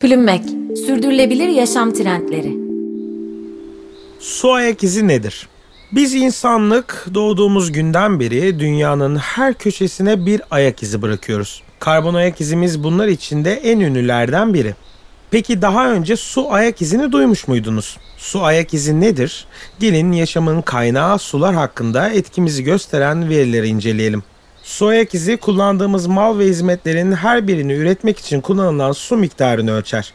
Plümmek, sürdürülebilir yaşam trendleri. Su ayak izi nedir? Biz insanlık doğduğumuz günden beri dünyanın her köşesine bir ayak izi bırakıyoruz. Karbon ayak izimiz bunlar içinde en ünlülerden biri. Peki daha önce su ayak izini duymuş muydunuz? Su ayak izi nedir? Gelin yaşamın kaynağı sular hakkında etkimizi gösteren verileri inceleyelim. Su ayak izi kullandığımız mal ve hizmetlerin her birini üretmek için kullanılan su miktarını ölçer.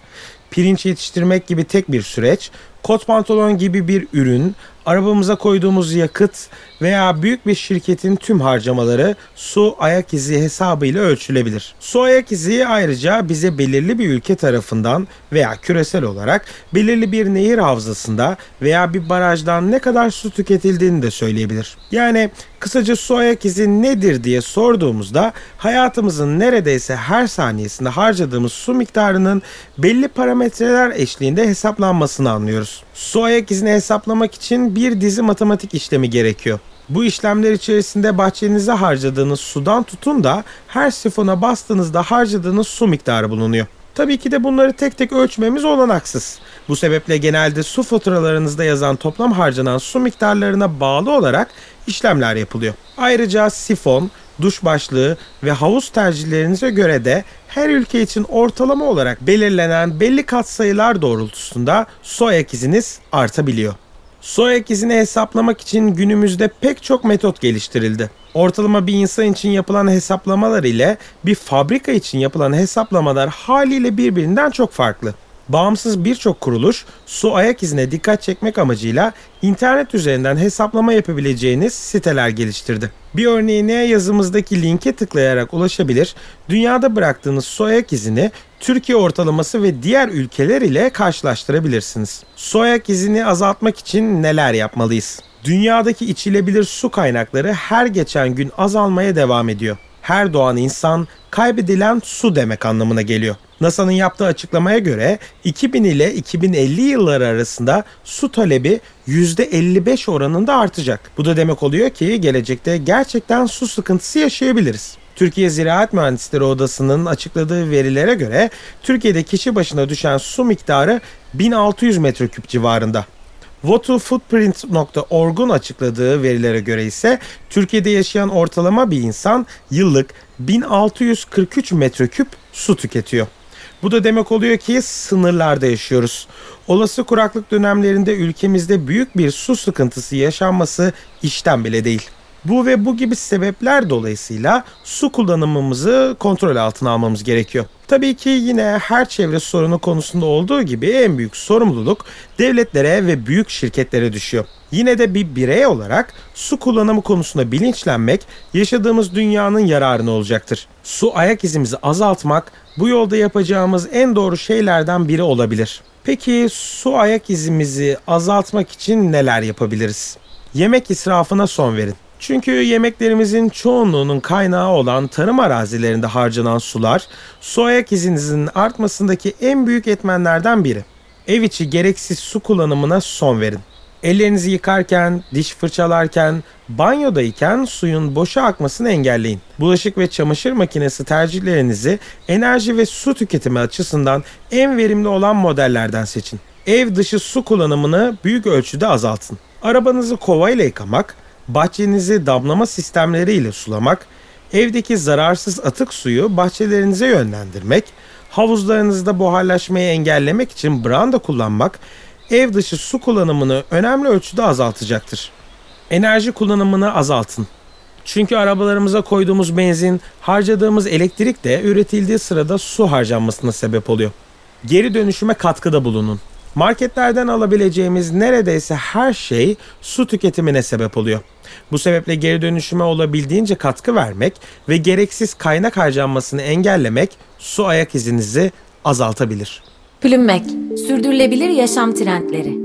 Pirinç yetiştirmek gibi tek bir süreç, kot pantolon gibi bir ürün, arabamıza koyduğumuz yakıt veya büyük bir şirketin tüm harcamaları su ayak izi hesabıyla ölçülebilir. Su ayak izi ayrıca bize belirli bir ülke tarafından veya küresel olarak belirli bir nehir havzasında veya bir barajdan ne kadar su tüketildiğini de söyleyebilir. Yani kısaca su ayak izi nedir diye sorduğumuzda hayatımızın neredeyse her saniyesinde harcadığımız su miktarının belli parametreler eşliğinde hesaplanmasını anlıyoruz. Su ayak izini hesaplamak için bir dizi matematik işlemi gerekiyor. Bu işlemler içerisinde bahçenize harcadığınız sudan tutun da her sifona bastığınızda harcadığınız su miktarı bulunuyor. Tabii ki de bunları tek tek ölçmemiz olanaksız. Bu sebeple genelde su faturalarınızda yazan toplam harcanan su miktarlarına bağlı olarak işlemler yapılıyor. Ayrıca sifon, duş başlığı ve havuz tercihlerinize göre de her ülke için ortalama olarak belirlenen belli katsayılar doğrultusunda su ayak iziniz artabiliyor. Su ayak izini hesaplamak için günümüzde pek çok metot geliştirildi. Ortalama bir insan için yapılan hesaplamalar ile bir fabrika için yapılan hesaplamalar haliyle birbirinden çok farklı. Bağımsız birçok kuruluş su ayak izine dikkat çekmek amacıyla internet üzerinden hesaplama yapabileceğiniz siteler geliştirdi. Bir örneğine yazımızdaki linke tıklayarak ulaşabilir, dünyada bıraktığınız su ayak izini Türkiye ortalaması ve diğer ülkeler ile karşılaştırabilirsiniz. Su ayak izini azaltmak için neler yapmalıyız? Dünyadaki içilebilir su kaynakları her geçen gün azalmaya devam ediyor. Her doğan insan kaybedilen su demek anlamına geliyor. NASA'nın yaptığı açıklamaya göre 2000 ile 2050 yılları arasında su talebi %55 oranında artacak. Bu da demek oluyor ki gelecekte gerçekten su sıkıntısı yaşayabiliriz. Türkiye Ziraat Mühendisleri Odası'nın açıkladığı verilere göre Türkiye'de kişi başına düşen su miktarı 1600 metreküp civarında. Waterfootprint.org'un açıkladığı verilere göre ise Türkiye'de yaşayan ortalama bir insan yıllık 1643 metreküp su tüketiyor. Bu da demek oluyor ki sınırlarda yaşıyoruz. Olası kuraklık dönemlerinde ülkemizde büyük bir su sıkıntısı yaşanması işten bile değil. Bu ve bu gibi sebepler dolayısıyla su kullanımımızı kontrol altına almamız gerekiyor. Tabii ki yine her çevre sorunu konusunda olduğu gibi en büyük sorumluluk devletlere ve büyük şirketlere düşüyor. Yine de bir birey olarak su kullanımı konusunda bilinçlenmek yaşadığımız dünyanın yararına olacaktır. Su ayak izimizi azaltmak bu yolda yapacağımız en doğru şeylerden biri olabilir. Peki su ayak izimizi azaltmak için neler yapabiliriz? Yemek israfına son verin. Çünkü yemeklerimizin çoğunluğunun kaynağı olan tarım arazilerinde harcanan sular, su ayak izinizin artmasındaki en büyük etmenlerden biri. Ev içi gereksiz su kullanımına son verin. Ellerinizi yıkarken, diş fırçalarken, banyodayken suyun boşa akmasını engelleyin. Bulaşık ve çamaşır makinesi tercihlerinizi enerji ve su tüketimi açısından en verimli olan modellerden seçin. Ev dışı su kullanımını büyük ölçüde azaltın. Arabanızı kovayla yıkamak, bahçenizi damlama sistemleriyle sulamak, evdeki zararsız atık suyu bahçelerinize yönlendirmek, havuzlarınızda buharlaşmayı engellemek için branda kullanmak, ev dışı su kullanımını önemli ölçüde azaltacaktır. Enerji kullanımını azaltın. Çünkü arabalarımıza koyduğumuz benzin, harcadığımız elektrik de üretildiği sırada su harcanmasına sebep oluyor. Geri dönüşüme katkıda bulunun. Marketlerden alabileceğimiz neredeyse her şey su tüketimine sebep oluyor. Bu sebeple geri dönüşüme olabildiğince katkı vermek ve gereksiz kaynak harcanmasını engellemek su ayak izinizi azaltabilir. Plümmek, sürdürülebilir yaşam trendleri.